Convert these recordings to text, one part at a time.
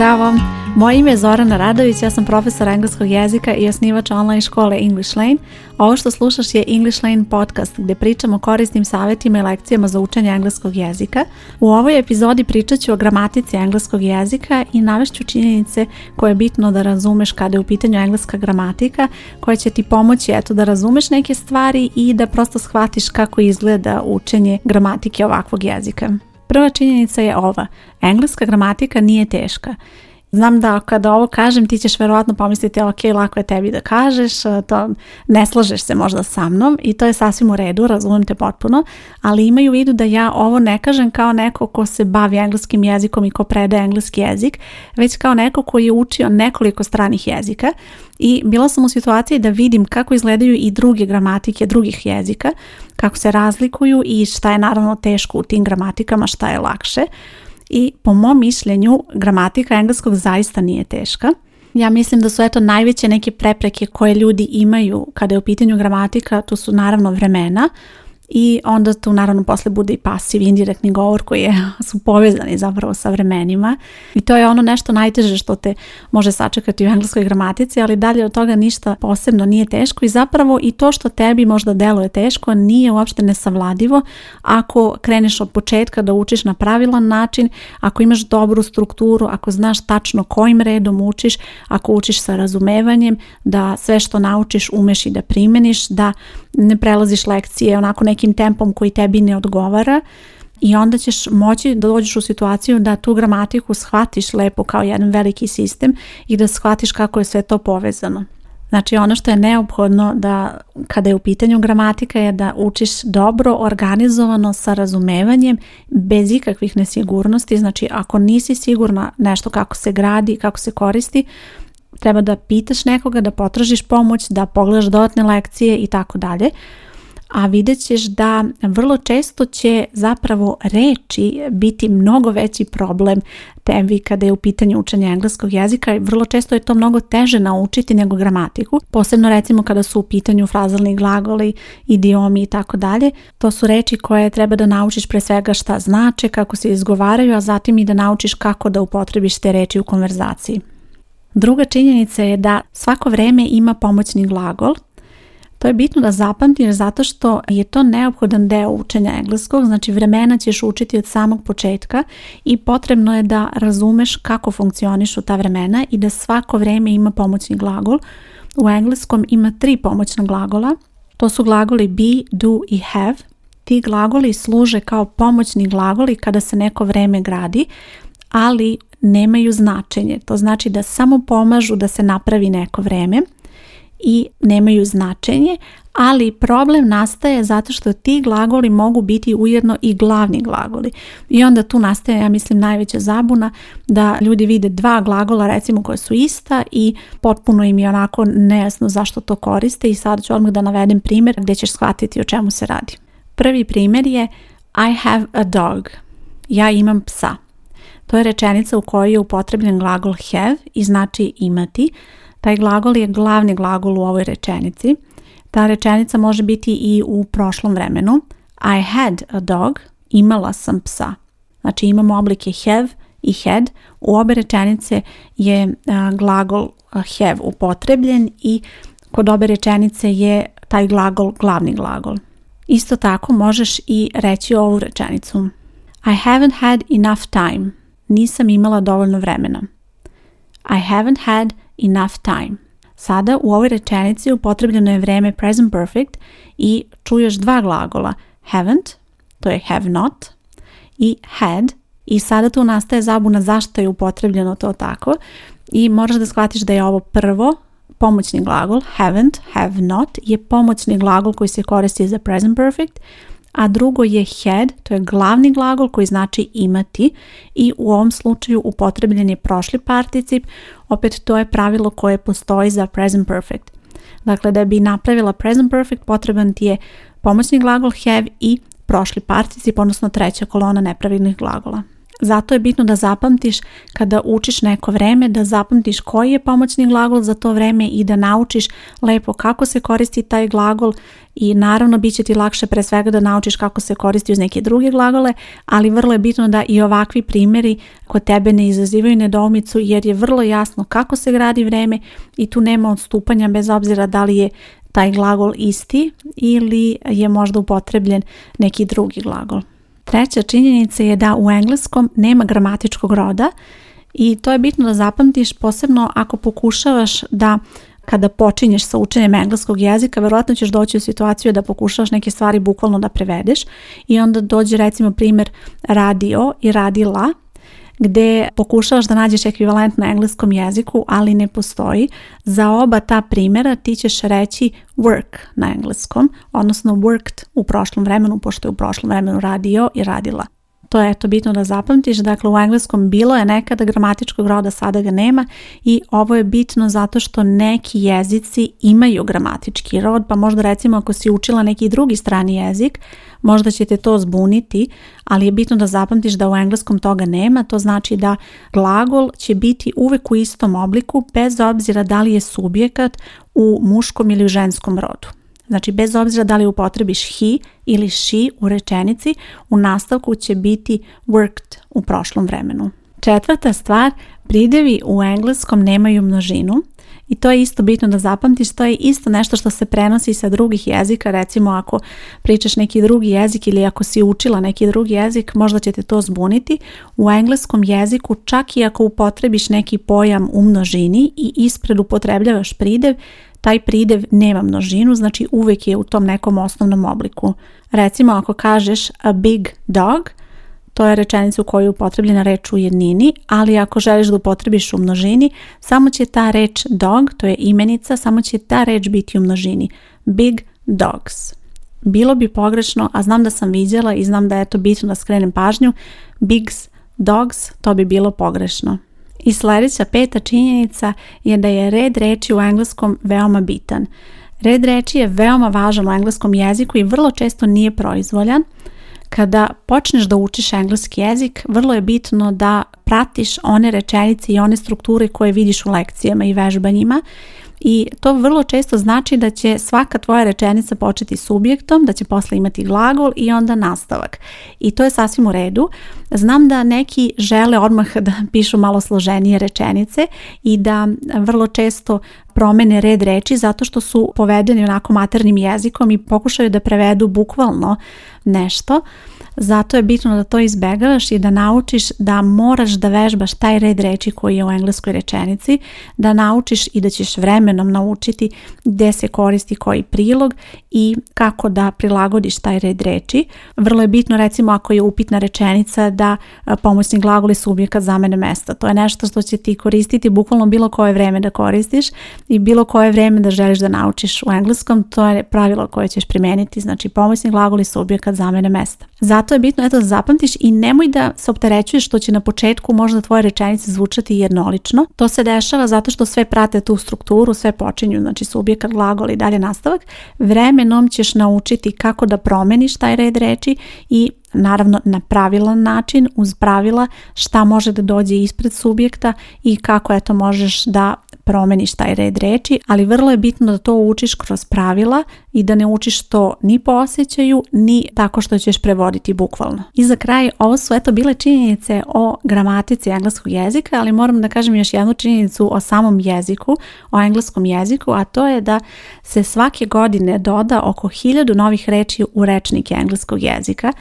Zdravo, moje ime je Zorana Radović, ja sam profesor engleskog jezika i osnivač online škole English Lane. Ovo što slušaš je English Lane podcast gdje pričamo o korisnim savjetima i lekcijama za učenje engleskog jezika. U ovoj epizodi pričat ću o gramatici engleskog jezika i navešću činjenice koje je bitno da razumeš kada je u pitanju engleska gramatika koja će ti pomoći eto, da razumeš neke stvari i da prosto shvatiš kako izgleda učenje gramatike ovakvog jezika. Prva činjenica je ova. Engleska gramatika nije teška. Znam da kada ovo kažem ti ćeš verovatno pomisliti ok, lako je tebi da kažeš, to ne slažeš se možda sa mnom i to je sasvim u redu, razumijem te potpuno, ali imaju u vidu da ja ovo ne kažem kao neko ko se bavi engleskim jezikom i ko predaje engleski jezik, već kao neko koji je učio nekoliko stranih jezika i bila sam u situaciji da vidim kako izgledaju i druge gramatike drugih jezika, kako se razlikuju i šta je naravno teško u tim gramatikama, šta je lakše i po mom mišljenju gramatika engleskog zaista nije teška. Ja mislim da su eto najveće neke prepreke koje ljudi imaju kada je u pitanju gramatika, to su naravno vremena, i onda tu naravno posle bude i pasiv indirektni govor koji je, su povezani zapravo sa vremenima i to je ono nešto najteže što te može sačekati u engleskoj gramatici, ali dalje od toga ništa posebno nije teško i zapravo i to što tebi možda deluje teško nije uopšte nesavladivo ako kreneš od početka da učiš na pravilan način, ako imaš dobru strukturu, ako znaš tačno kojim redom učiš, ako učiš sa razumevanjem, da sve što naučiš umeš i da primeniš, da ne prelaziš lekcije onako neki nekim tempom koji tebi ne odgovara i onda ćeš moći da dođeš u situaciju da tu gramatiku shvatiš lepo kao jedan veliki sistem i da shvatiš kako je sve to povezano. Znači ono što je neophodno da kada je u pitanju gramatika je da učiš dobro, organizovano sa razumevanjem, bez ikakvih nesigurnosti. Znači ako nisi sigurna nešto kako se gradi, kako se koristi, treba da pitaš nekoga, da potražiš pomoć, da pogledaš dodatne lekcije i tako dalje a vidjet ćeš da vrlo često će zapravo reći biti mnogo veći problem tebi kada je u pitanju učenja engleskog jezika. Vrlo često je to mnogo teže naučiti nego gramatiku, posebno recimo kada su u pitanju frazalni glagoli, idiomi i tako dalje. To su reči koje treba da naučiš pre svega šta znače, kako se izgovaraju, a zatim i da naučiš kako da upotrebiš te reči u konverzaciji. Druga činjenica je da svako vreme ima pomoćni glagol to je bitno da zapamtiš zato što je to neophodan deo učenja engleskog, znači vremena ćeš učiti od samog početka i potrebno je da razumeš kako funkcionišu ta vremena i da svako vreme ima pomoćni glagol. U engleskom ima tri pomoćna glagola. To su glagoli be, do i have. Ti glagoli služe kao pomoćni glagoli kada se neko vreme gradi, ali nemaju značenje. To znači da samo pomažu da se napravi neko vreme, i nemaju značenje, ali problem nastaje zato što ti glagoli mogu biti ujedno i glavni glagoli. I onda tu nastaje, ja mislim, najveća zabuna da ljudi vide dva glagola recimo koja su ista i potpuno im je onako nejasno zašto to koriste i sad ću odmah da navedem primjer gdje ćeš shvatiti o čemu se radi. Prvi primjer je I have a dog. Ja imam psa. To je rečenica u kojoj je upotrebljen glagol have i znači imati, taj glagol je glavni glagol u ovoj rečenici. Ta rečenica može biti i u prošlom vremenu. I had a dog. Imala sam psa. Znači imamo oblike have i had. U obe rečenice je glagol have upotrebljen i kod obe rečenice je taj glagol glavni glagol. Isto tako možeš i reći ovu rečenicu. I haven't had enough time. Nisam imala dovoljno vremena. I haven't had enough time. Sada u ovoj rečenici upotrebljeno je vrijeme present perfect i čuješ dva glagola haven't, to je have not, i had i sada tu nastaje zabuna zašto je upotrebljeno to tako i moraš da shvatiš da je ovo prvo pomoćni glagol haven't, have not je pomoćni glagol koji se koristi za present perfect a drugo je had, to je glavni glagol koji znači imati i u ovom slučaju upotrebljen je prošli particip, opet to je pravilo koje postoji za present perfect. Dakle, da bi napravila present perfect potreban ti je pomoćni glagol have i prošli particip, odnosno treća kolona nepravilnih glagola. Zato je bitno da zapamtiš kada učiš neko vreme, da zapamtiš koji je pomoćni glagol za to vreme i da naučiš lepo kako se koristi taj glagol i naravno bit će ti lakše pre svega da naučiš kako se koristi uz neke druge glagole, ali vrlo je bitno da i ovakvi primjeri kod tebe ne izazivaju nedoumicu jer je vrlo jasno kako se gradi vreme i tu nema odstupanja bez obzira da li je taj glagol isti ili je možda upotrebljen neki drugi glagol. Treća činjenica je da u engleskom nema gramatičkog roda i to je bitno da zapamtiš posebno ako pokušavaš da kada počinješ sa učenjem engleskog jezika, verovatno ćeš doći u situaciju da pokušavaš neke stvari bukvalno da prevedeš i onda dođe recimo primjer radio i radila gde pokušavaš da nađeš ekvivalent na engleskom jeziku, ali ne postoji. Za oba ta primjera ti ćeš reći work na engleskom, odnosno worked u prošlom vremenu, pošto je u prošlom vremenu radio i radila to je to bitno da zapamtiš, dakle u engleskom bilo je nekada gramatičkog roda, sada ga nema i ovo je bitno zato što neki jezici imaju gramatički rod, pa možda recimo ako si učila neki drugi strani jezik, možda će te to zbuniti, ali je bitno da zapamtiš da u engleskom toga nema, to znači da glagol će biti uvek u istom obliku bez obzira da li je subjekat u muškom ili u ženskom rodu. Znači, bez obzira da li upotrebiš he ili she u rečenici, u nastavku će biti worked u prošlom vremenu. Četvrta stvar, pridevi u engleskom nemaju množinu i to je isto bitno da zapamtiš, to je isto nešto što se prenosi sa drugih jezika, recimo ako pričaš neki drugi jezik ili ako si učila neki drugi jezik, možda će te to zbuniti. U engleskom jeziku čak i ako upotrebiš neki pojam u množini i ispred upotrebljavaš pridev, taj pridev nema množinu, znači uvijek je u tom nekom osnovnom obliku. Recimo ako kažeš a big dog, to je rečenica u kojoj je upotrebljena reč u jednini, ali ako želiš da upotrebiš u množini, samo će ta reč dog, to je imenica, samo će ta reč biti u množini. Big dogs. Bilo bi pogrešno, a znam da sam vidjela i znam da je to bitno da skrenem pažnju, bigs dogs, to bi bilo pogrešno. I sljedeća peta činjenica je da je red reči u engleskom veoma bitan. Red reči je veoma važan u engleskom jeziku i vrlo često nije proizvoljan. Kada počneš da učiš engleski jezik, vrlo je bitno da pratiš one rečenice i one strukture koje vidiš u lekcijama i vežbanjima i to vrlo često znači da će svaka tvoja rečenica početi subjektom, da će posle imati glagol i onda nastavak i to je sasvim u redu. Znam da neki žele odmah da pišu malo složenije rečenice i da vrlo često promene red reči zato što su povedeni onako maternim jezikom i pokušaju da prevedu bukvalno nešto. Zato je bitno da to izbegavaš i da naučiš da moraš da vežbaš taj red reči koji je u engleskoj rečenici, da naučiš i da ćeš vremenom naučiti gdje se koristi koji prilog i kako da prilagodiš taj red reči. Vrlo je bitno recimo ako je upitna rečenica da pomoćni glagoli subjeka zamene mesta. To je nešto što će ti koristiti bukvalno bilo koje vreme da koristiš i bilo koje vreme da želiš da naučiš u engleskom. To je pravilo koje ćeš primijeniti, znači pomoćni glagoli subjekat zamene mesta. Zato zato je bitno eto, zapamtiš i nemoj da se opterećuješ što će na početku možda tvoje rečenice zvučati jednolično. To se dešava zato što sve prate tu strukturu, sve počinju, znači subjekat, glagol i dalje nastavak. Vremenom ćeš naučiti kako da promeniš taj red reči i naravno na pravilan način uz pravila šta može da dođe ispred subjekta i kako eto možeš da promeniš taj red reči, ali vrlo je bitno da to učiš kroz pravila i da ne učiš to ni po osjećaju ni tako što ćeš prevoditi bukvalno. I za kraj ovo su eto bile činjenice o gramatici engleskog jezika, ali moram da kažem još jednu činjenicu o samom jeziku, o engleskom jeziku, a to je da se svake godine doda oko hiljadu novih reči u rečnike engleskog jezika.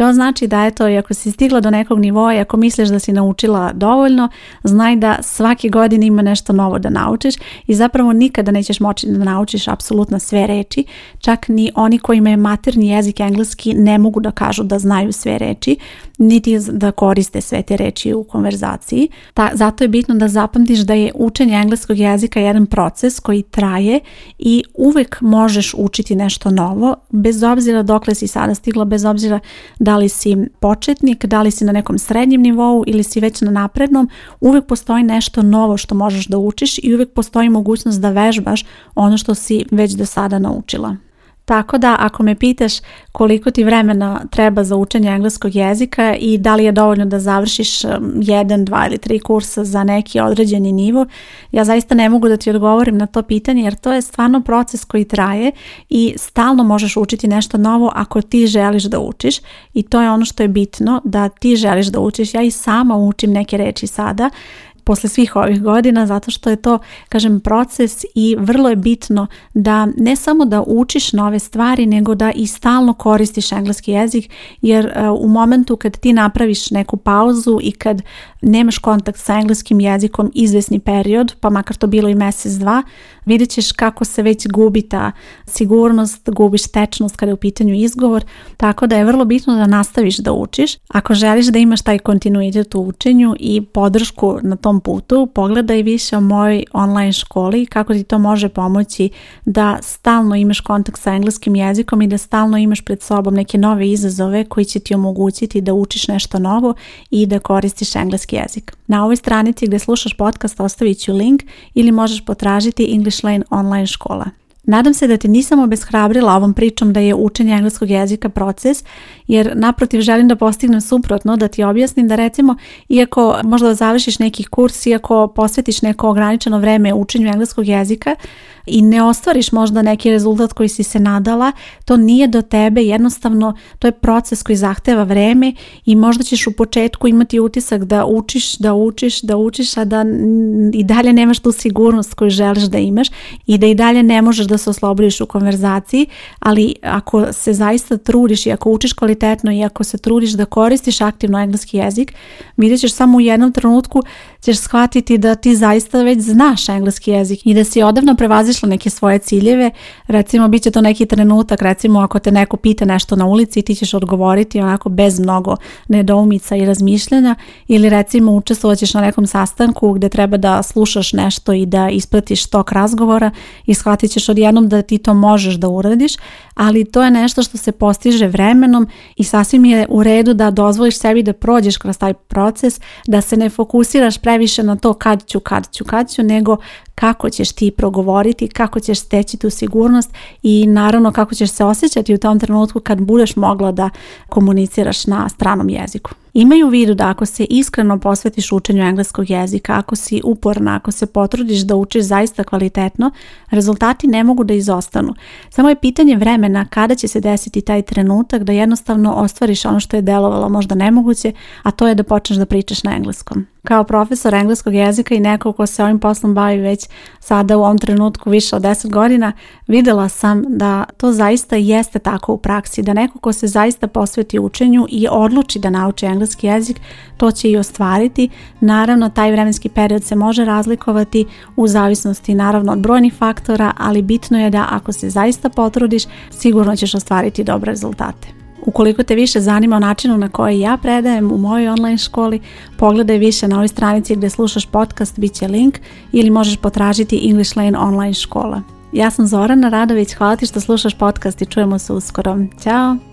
To znači da eto, ako si stigla do nekog nivoa, i ako misliš da si naučila dovoljno, znaj da svake godine ima nešto novo da naučiš i zapravo nikada nećeš moći da naučiš apsolutno sve reči. Čak ni oni koji imaju materni jezik engleski ne mogu da kažu da znaju sve reči niti da koriste sve te reči u konverzaciji. zato je bitno da zapamtiš da je učenje engleskog jezika jedan proces koji traje i uvek možeš učiti nešto novo, bez obzira dokle si sada stigla, bez obzira da li si početnik, da li si na nekom srednjem nivou ili si već na naprednom, uvek postoji nešto novo što možeš da učiš i uvek postoji mogućnost da vežbaš ono što si već do sada naučila. Tako da ako me pitaš koliko ti vremena treba za učenje engleskog jezika i da li je dovoljno da završiš um, jedan, dva ili tri kursa za neki određeni nivo, ja zaista ne mogu da ti odgovorim na to pitanje jer to je stvarno proces koji traje i stalno možeš učiti nešto novo ako ti želiš da učiš i to je ono što je bitno da ti želiš da učiš. Ja i sama učim neke reči sada posle svih ovih godina zato što je to kažem proces i vrlo je bitno da ne samo da učiš nove stvari nego da i stalno koristiš engleski jezik jer e, u momentu kad ti napraviš neku pauzu i kad nemaš kontakt sa engleskim jezikom izvesni period pa makar to bilo i mjesec dva Vidjet ćeš kako se već gubi ta sigurnost, gubiš tečnost kada je u pitanju izgovor, tako da je vrlo bitno da nastaviš da učiš. Ako želiš da imaš taj kontinuitet u učenju i podršku na tom putu, pogledaj više o mojoj online školi kako ti to može pomoći da stalno imaš kontakt sa engleskim jezikom i da stalno imaš pred sobom neke nove izazove koji će ti omogućiti da učiš nešto novo i da koristiš engleski jezik. Na ovoj stranici gdje slušaš podcast ostavit ću link ili možeš potražiti English online škola. Nadam se da te nisam obeshrabrila ovom pričom da je učenje engleskog jezika proces, jer naprotiv želim da postignem suprotno, da ti objasnim da recimo, iako možda završiš neki kurs, iako posvetiš neko ograničeno vreme učenju engleskog jezika i ne ostvariš možda neki rezultat koji si se nadala, to nije do tebe, jednostavno to je proces koji zahteva vreme i možda ćeš u početku imati utisak da učiš, da učiš, da učiš, a da i dalje nemaš tu sigurnost koju želiš da imaš i da i dalje ne možeš da se oslobodiš u konverzaciji, ali ako se zaista trudiš i ako učiš kvalitetno i ako se trudiš da koristiš aktivno engleski jezik, vidjet ćeš samo u jednom trenutku ćeš shvatiti da ti zaista već znaš engleski jezik i da si odavno prevazišla neke svoje ciljeve. Recimo, bit će to neki trenutak, recimo ako te neko pita nešto na ulici, ti ćeš odgovoriti onako bez mnogo nedoumica i razmišljanja ili recimo ćeš na nekom sastanku gdje treba da slušaš nešto i da ispratiš tok razgovora i shvatit ćeš odjednom da ti to možeš da uradiš, ali to je nešto što se postiže vremenom i sasvim je u redu da dozvoliš sebi da prođeš kroz taj proces, da se ne fokusiraš previše na to kad ću, kad ću, kad ću, nego kako ćeš ti progovoriti, kako ćeš steći tu sigurnost i naravno kako ćeš se osjećati u tom trenutku kad budeš mogla da komuniciraš na stranom jeziku. Imaju u vidu da ako se iskreno posvetiš učenju engleskog jezika, ako si uporna, ako se potrudiš da učiš zaista kvalitetno, rezultati ne mogu da izostanu. Samo je pitanje vremena kada će se desiti taj trenutak da jednostavno ostvariš ono što je delovalo možda nemoguće, a to je da počneš da pričaš na engleskom. Kao profesor engleskog jezika i neko ko se ovim poslom bavi već sada u ovom trenutku više od 10 godina, videla sam da to zaista jeste tako u praksi, da neko ko se zaista posveti učenju i odluči da nauči engleski jezik, to će i ostvariti. Naravno, taj vremenski period se može razlikovati u zavisnosti naravno od brojnih faktora, ali bitno je da ako se zaista potrudiš, sigurno ćeš ostvariti dobre rezultate. Ukoliko te više zanima o načinu na koji ja predajem u mojoj online školi, pogledaj više na ovoj stranici gdje slušaš podcast, bit će link ili možeš potražiti English Lane online škola. Ja sam Zorana Radović, hvala ti što slušaš podcast i čujemo se uskoro. Ćao!